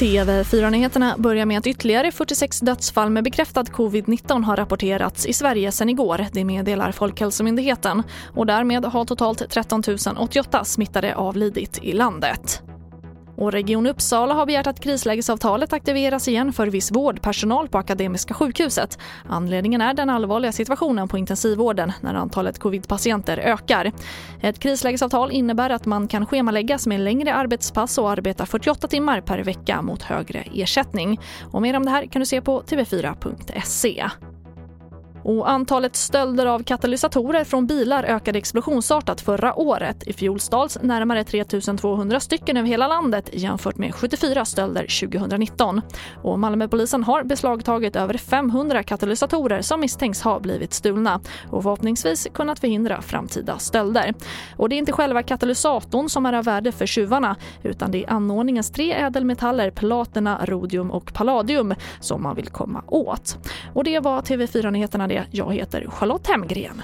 TV4-nyheterna börjar med att ytterligare 46 dödsfall med bekräftad covid-19 har rapporterats i Sverige sedan igår. Det meddelar Folkhälsomyndigheten. Och därmed har totalt 13 088 smittade avlidit i landet. Och Region Uppsala har begärt att krislägesavtalet aktiveras igen för viss vårdpersonal på Akademiska sjukhuset. Anledningen är den allvarliga situationen på intensivvården när antalet covidpatienter ökar. Ett krislägesavtal innebär att man kan schemaläggas med längre arbetspass och arbeta 48 timmar per vecka mot högre ersättning. Och mer om det här kan du se på tv4.se. Och antalet stölder av katalysatorer från bilar ökade explosionsartat förra året. I fjol stals närmare 3 200 stycken över hela landet jämfört med 74 stölder 2019. Och Malmöpolisen har beslagtagit över 500 katalysatorer som misstänks ha blivit stulna och förhoppningsvis kunnat förhindra framtida stölder. Och det är inte själva katalysatorn som är av värde för tjuvarna utan det är anordningens tre ädelmetaller platina, rodium och palladium som man vill komma åt. Och det var TV4 Nyheterna det. Jag heter Charlotte Hemgren.